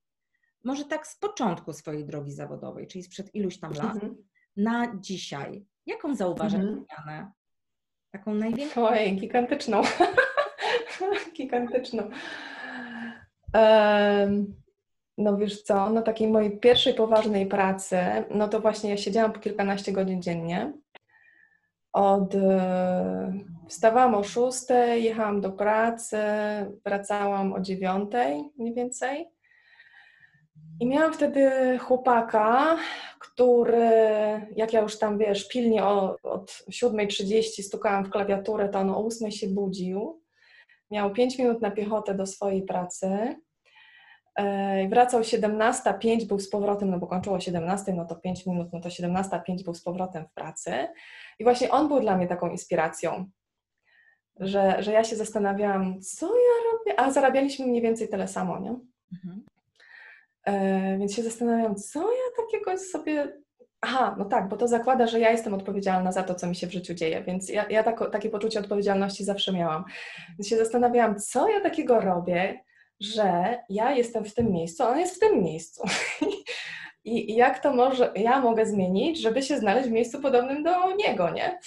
może tak z początku swojej drogi zawodowej, czyli sprzed iluś tam lat, mhm. Na dzisiaj. Jaką zauważasz mhm. zmianę? Taką największą? Ojej, gigantyczną. gigantyczną. Um, no wiesz co, no takiej mojej pierwszej poważnej pracy, no to właśnie ja siedziałam po kilkanaście godzin dziennie. Od, e, wstawałam o 6, jechałam do pracy, wracałam o 9 mniej więcej. I miałam wtedy chłopaka, który, jak ja już tam wiesz, pilnie o, od 7.30 stukałam w klawiaturę, to on o 8.00 się budził. Miał 5 minut na piechotę do swojej pracy. E, wracał 17.05, był z powrotem, no bo kończyło 17, no to 5 minut, no to 17.05 był z powrotem w pracy. I właśnie on był dla mnie taką inspiracją, że, że ja się zastanawiałam, co ja robię, a zarabialiśmy mniej więcej tyle samo, nie? Mhm. E, więc się zastanawiam, co ja takiego sobie. Aha, no tak, bo to zakłada, że ja jestem odpowiedzialna za to, co mi się w życiu dzieje, więc ja, ja tako, takie poczucie odpowiedzialności zawsze miałam. Więc się zastanawiałam, co ja takiego robię, że ja jestem w tym miejscu, a on jest w tym miejscu. I, jak to może, ja mogę zmienić, żeby się znaleźć w miejscu podobnym do niego, nie?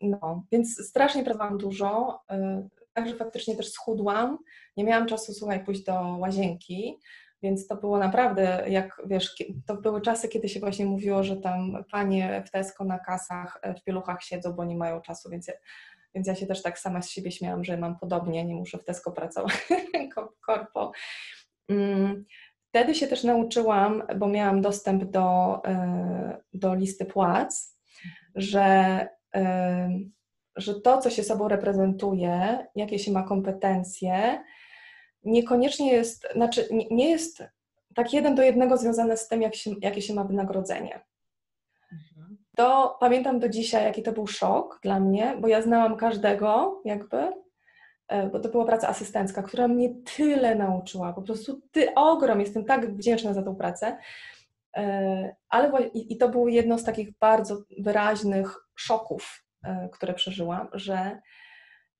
No, więc strasznie pracowałam dużo. E, także faktycznie też schudłam. Nie miałam czasu, słuchaj, pójść do łazienki, więc to było naprawdę, jak wiesz, to były czasy, kiedy się właśnie mówiło, że tam panie w Tesco na kasach, e, w pieluchach siedzą, bo nie mają czasu, więc ja, więc ja się też tak sama z siebie śmiałam, że mam podobnie, nie muszę w Tesco pracować, korpo. Mm, wtedy się też nauczyłam, bo miałam dostęp do, e, do listy płac, że e, że to, co się sobą reprezentuje, jakie się ma kompetencje, niekoniecznie jest, znaczy nie jest tak jeden do jednego związane z tym, jak się, jakie się ma wynagrodzenie. Mhm. To pamiętam do dzisiaj, jaki to był szok dla mnie, bo ja znałam każdego, jakby, e, bo to była praca asystencka, która mnie tyle nauczyła, po prostu ty ogrom, jestem tak wdzięczna za tą pracę. E, ale i to było jedno z takich bardzo wyraźnych szoków które przeżyłam, że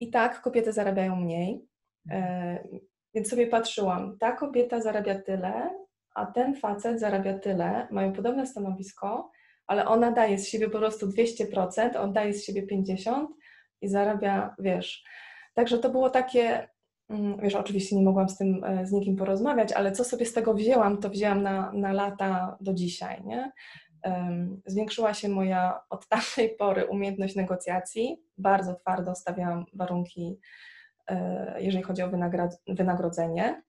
i tak kobiety zarabiają mniej. E, więc sobie patrzyłam, ta kobieta zarabia tyle, a ten facet zarabia tyle, mają podobne stanowisko, ale ona daje z siebie po prostu 200%, on daje z siebie 50% i zarabia, wiesz. Także to było takie, mm, wiesz, oczywiście nie mogłam z tym, e, z nikim porozmawiać, ale co sobie z tego wzięłam, to wzięłam na, na lata do dzisiaj, nie? Zwiększyła się moja od tamtej pory umiejętność negocjacji. Bardzo twardo stawiałam warunki, e, jeżeli chodzi o wynagrodzenie,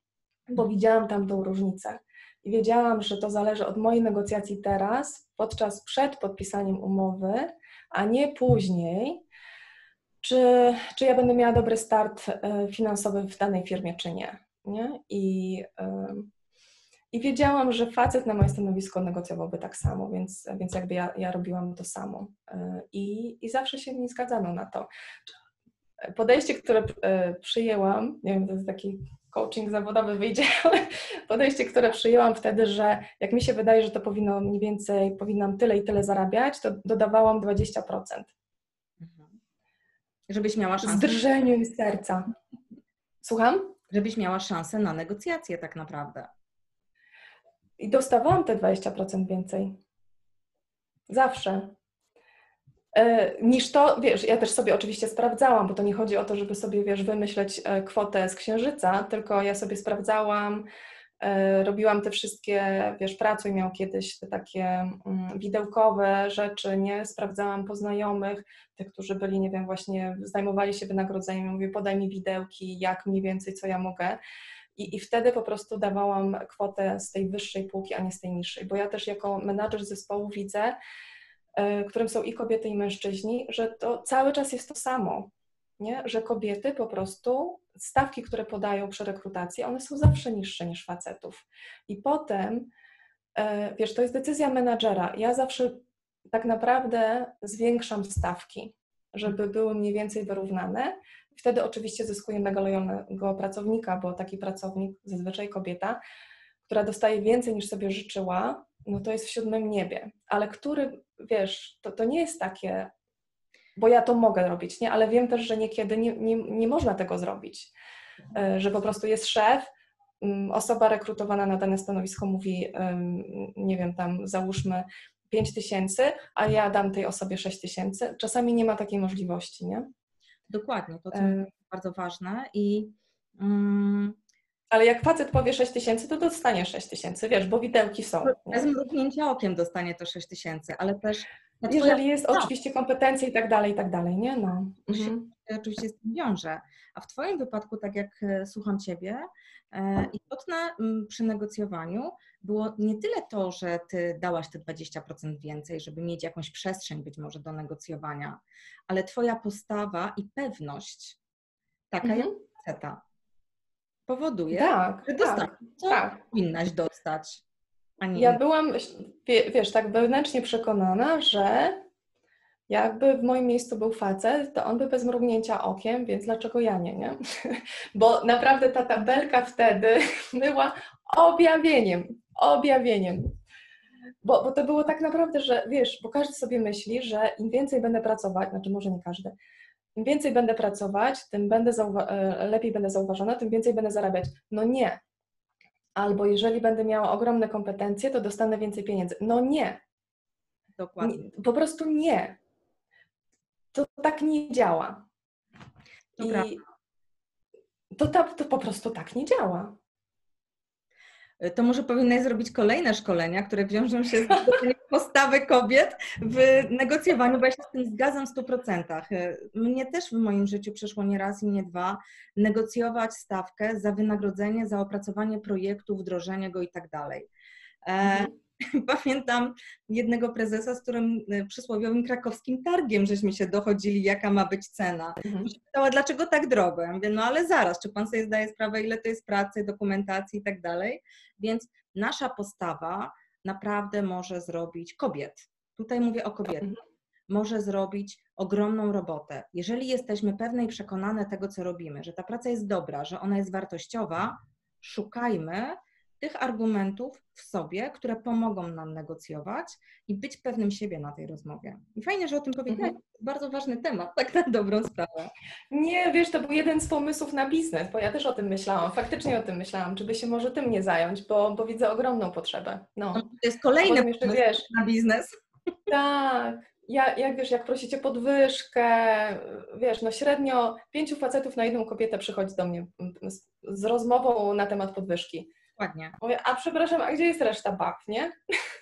bo widziałam tam tą różnicę. I wiedziałam, że to zależy od mojej negocjacji teraz, podczas przed podpisaniem umowy, a nie później, czy, czy ja będę miała dobry start e, finansowy w danej firmie, czy nie. nie? I i wiedziałam, że facet na moje stanowisko negocjowałby tak samo, więc, więc jakby ja, ja robiłam to samo. E, I, I zawsze się nie zgadzano na to. Podejście, które e, przyjęłam, nie wiem, to jest taki coaching zawodowy wyjdzie, ale podejście, które przyjęłam wtedy, że jak mi się wydaje, że to powinno mniej więcej, powinnam tyle i tyle zarabiać, to dodawałam 20%. Mhm. Żebyś miała szansę. Z drżeniem serca. Słucham? Żebyś miała szansę na negocjacje tak naprawdę. I dostawałam te 20% więcej. Zawsze. E, niż to, wiesz, ja też sobie oczywiście sprawdzałam, bo to nie chodzi o to, żeby sobie, wiesz, wymyśleć e, kwotę z księżyca, tylko ja sobie sprawdzałam, e, robiłam te wszystkie, wiesz, pracuj miał kiedyś te takie mm, widełkowe rzeczy, nie? Sprawdzałam po znajomych, tych, którzy byli, nie wiem, właśnie zajmowali się wynagrodzeniem, mówię, podaj mi widełki, jak mniej więcej, co ja mogę. I, I wtedy po prostu dawałam kwotę z tej wyższej półki, a nie z tej niższej, bo ja też jako menadżer zespołu widzę, y, którym są i kobiety, i mężczyźni, że to cały czas jest to samo, nie? że kobiety po prostu, stawki, które podają przy rekrutacji, one są zawsze niższe niż facetów. I potem, y, wiesz, to jest decyzja menadżera. Ja zawsze tak naprawdę zwiększam stawki, żeby były mniej więcej wyrównane, Wtedy oczywiście zyskuje mega lojalnego pracownika, bo taki pracownik, zazwyczaj kobieta, która dostaje więcej niż sobie życzyła, no to jest w siódmym niebie. Ale który, wiesz, to, to nie jest takie, bo ja to mogę robić, nie? Ale wiem też, że niekiedy nie, nie, nie można tego zrobić. E, że po prostu jest szef, mm, osoba rekrutowana na dane stanowisko mówi, nie wiem, tam załóżmy 5 tysięcy, a ja dam tej osobie 6 tysięcy. Czasami nie ma takiej możliwości, nie? Dokładnie, to jest bardzo ważne i mm, ale jak facet powie 6 tysięcy, to dostanie 6 tysięcy, wiesz, bo widełki są. Bez mrugnięcia okiem dostanie to 6 tysięcy, ale też... Jeżeli jest oczywiście kompetencje i tak dalej, i tak dalej, nie? No. Mhm. Oczywiście z tym wiąże. A w Twoim wypadku, tak jak e, słucham Ciebie, e, istotne przy negocjowaniu było nie tyle to, że Ty dałaś te 20% więcej, żeby mieć jakąś przestrzeń być może do negocjowania, ale Twoja postawa i pewność, taka mhm. jak faceta, powoduje, tak, że dostaniesz, tak, co tak. powinnaś dostać. Ja byłam, wiesz, tak wewnętrznie przekonana, że jakby w moim miejscu był facet, to on by bez mrugnięcia okiem, więc dlaczego ja nie, nie? Bo naprawdę ta tabelka wtedy była objawieniem, objawieniem. Bo, bo to było tak naprawdę, że wiesz, bo każdy sobie myśli, że im więcej będę pracować, znaczy może nie każdy, im więcej będę pracować, tym będę e, lepiej będę zauważona, tym więcej będę zarabiać. No nie. Albo jeżeli będę miała ogromne kompetencje, to dostanę więcej pieniędzy. No nie. Dokładnie. Po prostu nie to tak nie działa. To I to, to, to po prostu tak nie działa. To może powinnaś zrobić kolejne szkolenia, które wiążą się z postawy kobiet w negocjowaniu, bo ja się z tym zgadzam w 100%. Mnie też w moim życiu przeszło nie raz i nie dwa negocjować stawkę za wynagrodzenie, za opracowanie projektu, wdrożenie go i tak dalej. E, mhm. pamiętam jednego prezesa, z którym y, przysłowiowym krakowskim targiem żeśmy się dochodzili, jaka ma być cena. Mhm. Pytała, dlaczego tak drogo? Ja mówię, no ale zaraz, czy pan sobie zdaje sprawę, ile to jest pracy, dokumentacji i tak dalej? Więc nasza postawa naprawdę może zrobić kobiet. Tutaj mówię o kobietach. Mhm. Może zrobić ogromną robotę. Jeżeli jesteśmy pewne i przekonane tego, co robimy, że ta praca jest dobra, że ona jest wartościowa, szukajmy tych argumentów w sobie, które pomogą nam negocjować i być pewnym siebie na tej rozmowie. I fajnie, że o tym powiedziałeś. Mhm. Bardzo ważny temat, tak na dobrą sprawę. Nie, wiesz, to był jeden z pomysłów na biznes, bo ja też o tym myślałam, faktycznie o tym myślałam, czy by się może tym nie zająć, bo, bo widzę ogromną potrzebę. No. no to jest kolejny jeszcze, wiesz, na biznes. Tak, ja, jak wiesz, jak prosicie podwyżkę, wiesz, no średnio pięciu facetów na jedną kobietę przychodzi do mnie z, z rozmową na temat podwyżki. Dokładnie. A przepraszam, a gdzie jest reszta bab, nie?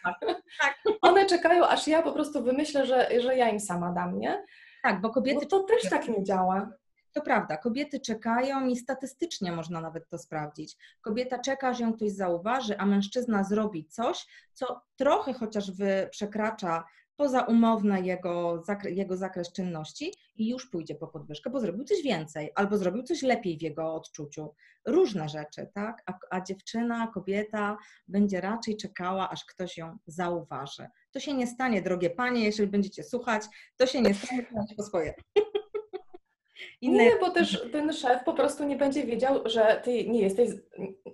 Tak. tak. One czekają, aż ja po prostu wymyślę, że, że ja im sama dam, nie? Tak, bo kobiety... Bo to też tak nie działa. To prawda, kobiety czekają i statystycznie można nawet to sprawdzić. Kobieta czeka, aż ją ktoś zauważy, a mężczyzna zrobi coś, co trochę chociaż przekracza pozaumowne jego, jego zakres czynności i już pójdzie po podwyżkę, bo zrobił coś więcej albo zrobił coś lepiej w jego odczuciu. Różne rzeczy, tak? A, a dziewczyna, kobieta będzie raczej czekała, aż ktoś ją zauważy. To się nie stanie, drogie panie, jeżeli będziecie słuchać, to się nie stanie, po swoje. Inne... Nie, bo też ten szef po prostu nie będzie wiedział, że ty nie jesteś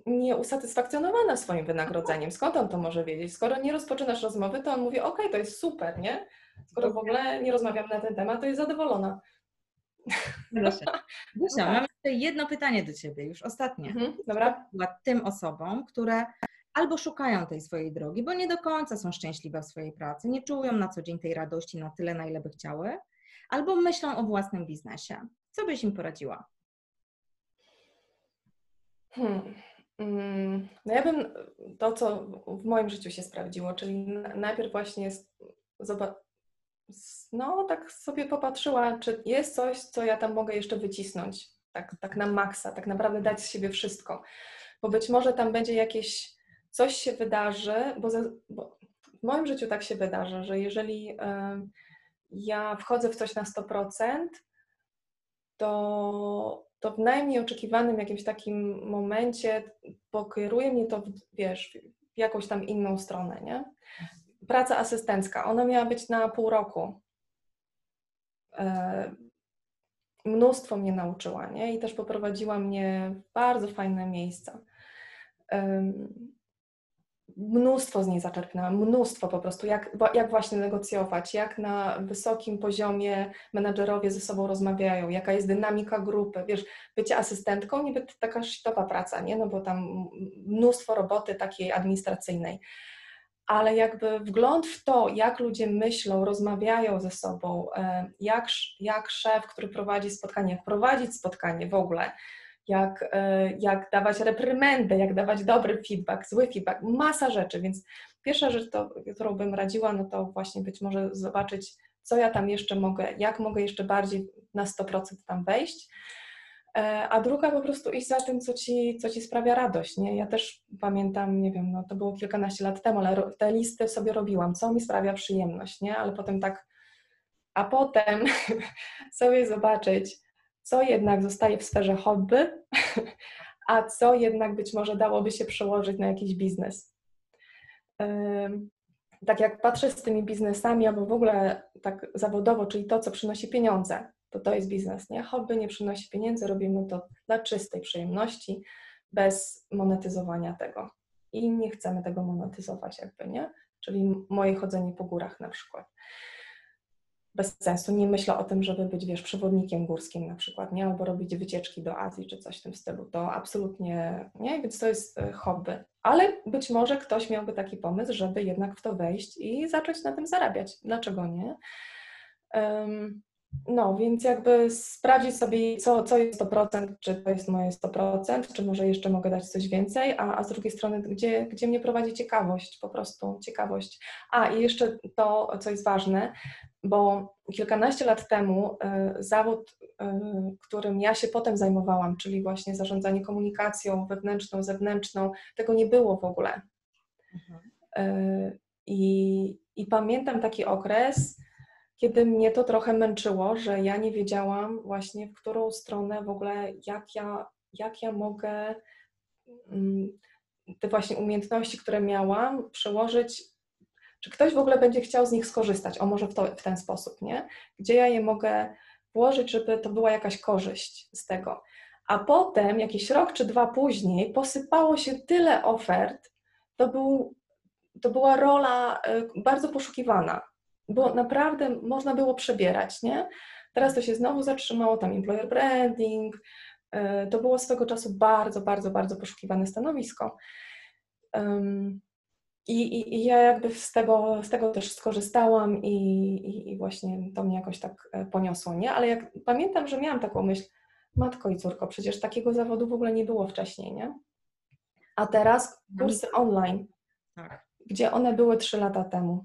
nieusatysfakcjonowana swoim wynagrodzeniem. Skąd on to może wiedzieć? Skoro nie rozpoczynasz rozmowy, to on mówi, ok, to jest super, nie? Skoro w ogóle nie rozmawiam na ten temat, to jest zadowolona. Proszę. Gusia, mam jeszcze jedno pytanie do Ciebie, już ostatnie. Mhm, dobra. Tym osobom, które albo szukają tej swojej drogi, bo nie do końca są szczęśliwe w swojej pracy, nie czują na co dzień tej radości na tyle, na ile by chciały, albo myślą o własnym biznesie. Co byś im poradziła? Hmm. Mm, no ja bym to, co w moim życiu się sprawdziło, czyli najpierw właśnie no tak sobie popatrzyła, czy jest coś, co ja tam mogę jeszcze wycisnąć, tak, tak na maksa, tak naprawdę dać z siebie wszystko, bo być może tam będzie jakieś, coś się wydarzy, bo, za, bo w moim życiu tak się wydarzy, że jeżeli y, ja wchodzę w coś na 100%, to, to w najmniej oczekiwanym jakimś takim momencie pokieruje mnie to, wiesz, w jakąś tam inną stronę, nie? Praca asystencka, ona miała być na pół roku. E, mnóstwo mnie nauczyła, nie? I też poprowadziła mnie w bardzo fajne miejsca mnóstwo z niej zaczerpnęłam, mnóstwo po prostu, jak, jak właśnie negocjować, jak na wysokim poziomie menadżerowie ze sobą rozmawiają, jaka jest dynamika grupy, wiesz, bycie asystentką, niby taka szitowa praca, nie, no bo tam mnóstwo roboty takiej administracyjnej, ale jakby wgląd w to, jak ludzie myślą, rozmawiają ze sobą, e, jak, jak szef, który prowadzi spotkanie, prowadzić spotkanie w ogóle, jak, e, jak dawać reprymendę, jak dawać dobry feedback, zły feedback, masa rzeczy, więc pierwsza rzecz, to, którą bym radziła, no to właśnie być może zobaczyć, co ja tam jeszcze mogę, jak mogę jeszcze bardziej na 100% tam wejść. E, a druga po prostu iść za tym, co ci, co ci sprawia radość. Nie? Ja też pamiętam, nie wiem, no to było kilkanaście lat temu, ale te listy sobie robiłam, co mi sprawia przyjemność, nie? ale potem tak, a potem sobie zobaczyć, co jednak zostaje w sferze hobby, a co jednak być może dałoby się przełożyć na jakiś biznes. Tak jak patrzę z tymi biznesami, albo w ogóle tak zawodowo, czyli to, co przynosi pieniądze, to to jest biznes, nie? Hobby nie przynosi pieniędzy, robimy to dla czystej przyjemności, bez monetyzowania tego. I nie chcemy tego monetyzować jakby, nie? Czyli moje chodzenie po górach na przykład. Bez sensu. Nie myślę o tym, żeby być, wiesz, przewodnikiem górskim na przykład, nie? Albo robić wycieczki do Azji czy coś w tym stylu. To absolutnie nie, więc to jest e, hobby. Ale być może ktoś miałby taki pomysł, żeby jednak w to wejść i zacząć na tym zarabiać. Dlaczego nie? Um, no, więc jakby sprawdzić sobie, co, co jest 100%, czy to jest moje 100%, czy może jeszcze mogę dać coś więcej, a, a z drugiej strony, gdzie, gdzie mnie prowadzi ciekawość, po prostu ciekawość. A i jeszcze to, co jest ważne, bo kilkanaście lat temu y, zawód, y, którym ja się potem zajmowałam, czyli właśnie zarządzanie komunikacją wewnętrzną, zewnętrzną, tego nie było w ogóle. Mhm. Y, I, I pamiętam taki okres, kiedy mnie to trochę męczyło, że ja nie wiedziałam właśnie w którą stronę w ogóle, jak ja, jak ja mogę mm, te właśnie umiejętności, które miałam, przełożyć, czy ktoś w ogóle będzie chciał z nich skorzystać, o może w, to, w ten sposób, nie? Gdzie ja je mogę włożyć, żeby to była jakaś korzyść z tego. A potem, jakiś rok czy dwa później, posypało się tyle ofert, to, był, to była rola y, bardzo poszukiwana bo naprawdę można było przebierać, nie? Teraz to się znowu zatrzymało, tam employer branding, e, to było swego czasu bardzo, bardzo, bardzo poszukiwane stanowisko. I, i, i ja jakby z tego, z tego też skorzystałam i, i, i, właśnie to mnie jakoś tak e, poniosło, nie? Ale jak pamiętam, że miałam taką myśl, matko i córko, przecież takiego zawodu w ogóle nie było wcześniej, nie? A teraz kursy online, tak. gdzie one były trzy lata temu,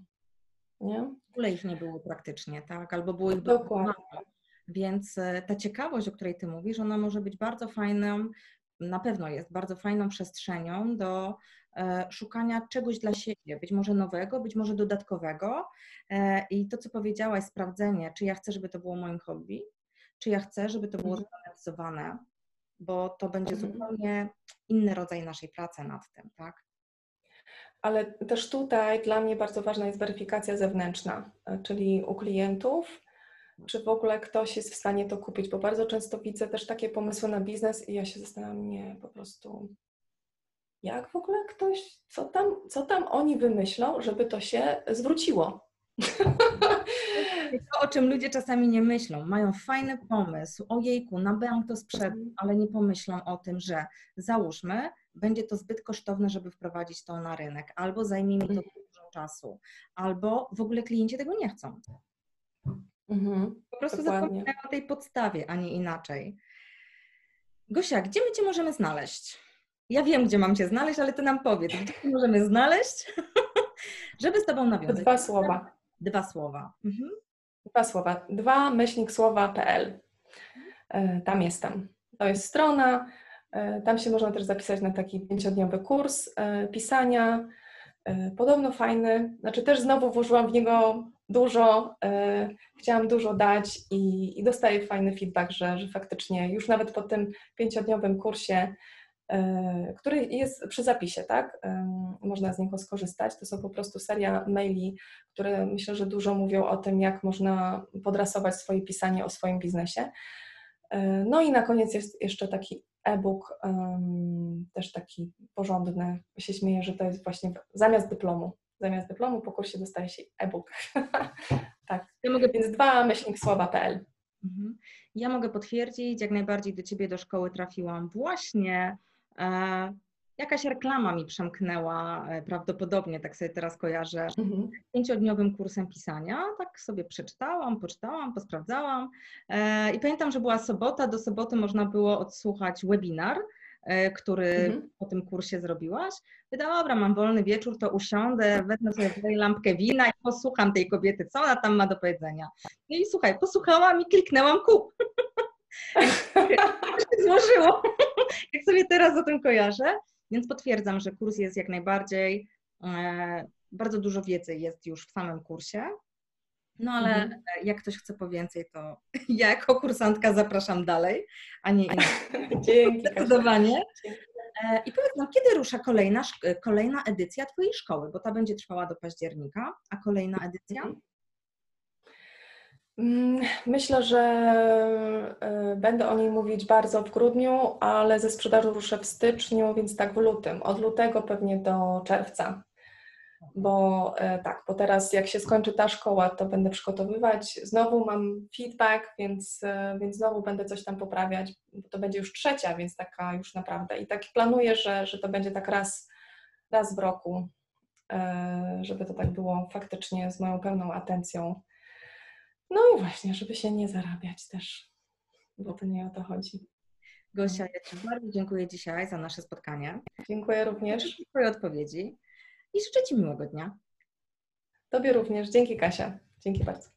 nie? w ogóle ich nie było praktycznie, tak? Albo było ich Dokładnie. Mało. Więc e, ta ciekawość, o której Ty mówisz, ona może być bardzo fajną, na pewno jest bardzo fajną przestrzenią do e, szukania czegoś dla siebie, być może nowego, być może dodatkowego. E, I to, co powiedziałaś, sprawdzenie, czy ja chcę, żeby to było moim hobby, czy ja chcę, żeby to było zmonetyzowane, bo to będzie mhm. zupełnie inny rodzaj naszej pracy nad tym, tak? Ale też tutaj dla mnie bardzo ważna jest weryfikacja zewnętrzna, czyli u klientów, czy w ogóle ktoś jest w stanie to kupić, bo bardzo często widzę też takie pomysły na biznes i ja się zastanawiam, nie, po prostu jak w ogóle ktoś, co tam, co tam oni wymyślą, żeby to się zwróciło. To, o czym ludzie czasami nie myślą. Mają fajny pomysł, ojejku, na bank to sprzedam, mhm. ale nie pomyślą o tym, że załóżmy, będzie to zbyt kosztowne, żeby wprowadzić to na rynek, albo zajmie mi to mhm. dużo czasu, albo w ogóle klienci tego nie chcą. Mhm, po prostu zapominają o tej podstawie, a nie inaczej. Gosia, gdzie my Cię możemy znaleźć? Ja wiem, gdzie mam Cię znaleźć, ale Ty nam powiedz, gdzie Cię możemy znaleźć, żeby z Tobą nawiązać. Dwa słowa. Dwa słowa. Mhm. Dwa słowa. Dwa myślnik słowa.pl. E, tam jestem. To jest strona. E, tam się można też zapisać na taki pięciodniowy kurs e, pisania. Podobno fajny. Znaczy też znowu włożyłam w niego dużo, chciałam dużo dać i, i dostaję fajny feedback, że, że faktycznie już nawet po tym pięciodniowym kursie E, który jest przy zapisie, tak? Można z niego skorzystać. To są po prostu seria maili, które myślę, że dużo mówią o tym, jak można podrasować swoje pisanie o swoim biznesie. E, no i na koniec jest jeszcze taki e-book, też taki porządny. Się śmieję, że to jest właśnie zamiast dyplomu. Zamiast dyplomu po kursie dostaje się e-book. tak. Ja mogę... Więc dwa myślnik słowa.pl. Mhm. Ja mogę potwierdzić, jak najbardziej do Ciebie do szkoły trafiłam właśnie E, jakaś reklama mi przemknęła e, prawdopodobnie, tak sobie teraz kojarzę, mhm. pięciodniowym kursem pisania. Tak sobie przeczytałam, poczytałam, posprawdzałam. E, I pamiętam, że była sobota, do soboty można było odsłuchać webinar e, który Mhm. po tym kursie zrobiłaś. Mówię, dobra, mam wolny wieczór, to usiądę, wezmę sobie tutaj lampkę wina i posłucham tej kobiety, co ona tam ma do powiedzenia. No i słuchaj, posłuchałam i kliknęłam kup. się złożyło, jak sobie teraz o tym kojarzę. Więc potwierdzam, że kurs jest jak najbardziej, e, bardzo dużo wiedzy jest już w samym kursie. No ale Mhm. jak ktoś chce po więcej, to ja jako kursantka zapraszam dalej, a nie inaczej. Dzięki. Zdecydowanie. E, I powiedz nam, kiedy rusza kolejna, kolejna edycja Twojej szkoły? Bo ta będzie trwała do października, a kolejna edycja? Mm, Myślę, że e, będę o niej mówić bardzo w grudniu, ale ze sprzedażą ruszę w styczniu, więc tak w lutym. Od lutego pewnie do czerwca. Bo e, tak, bo teraz jak się skończy ta szkoła, to będę przygotowywać. Znowu mam feedback, więc, e, więc znowu będę coś tam poprawiać. To będzie już trzecia, więc taka już naprawdę. I tak planuję, że, że to będzie tak raz, raz w roku, żeby to tak było faktycznie z moją pełną atencją. No i właśnie, żeby się nie zarabiać też, bo to nie o to chodzi. Gosia, ja Ci bardzo dziękuję dzisiaj za nasze spotkanie. Dziękuję również. Za Twoje odpowiedzi i życzę Ci miłego dnia. Tobie również. Dzięki Kasia. Dzięki bardzo.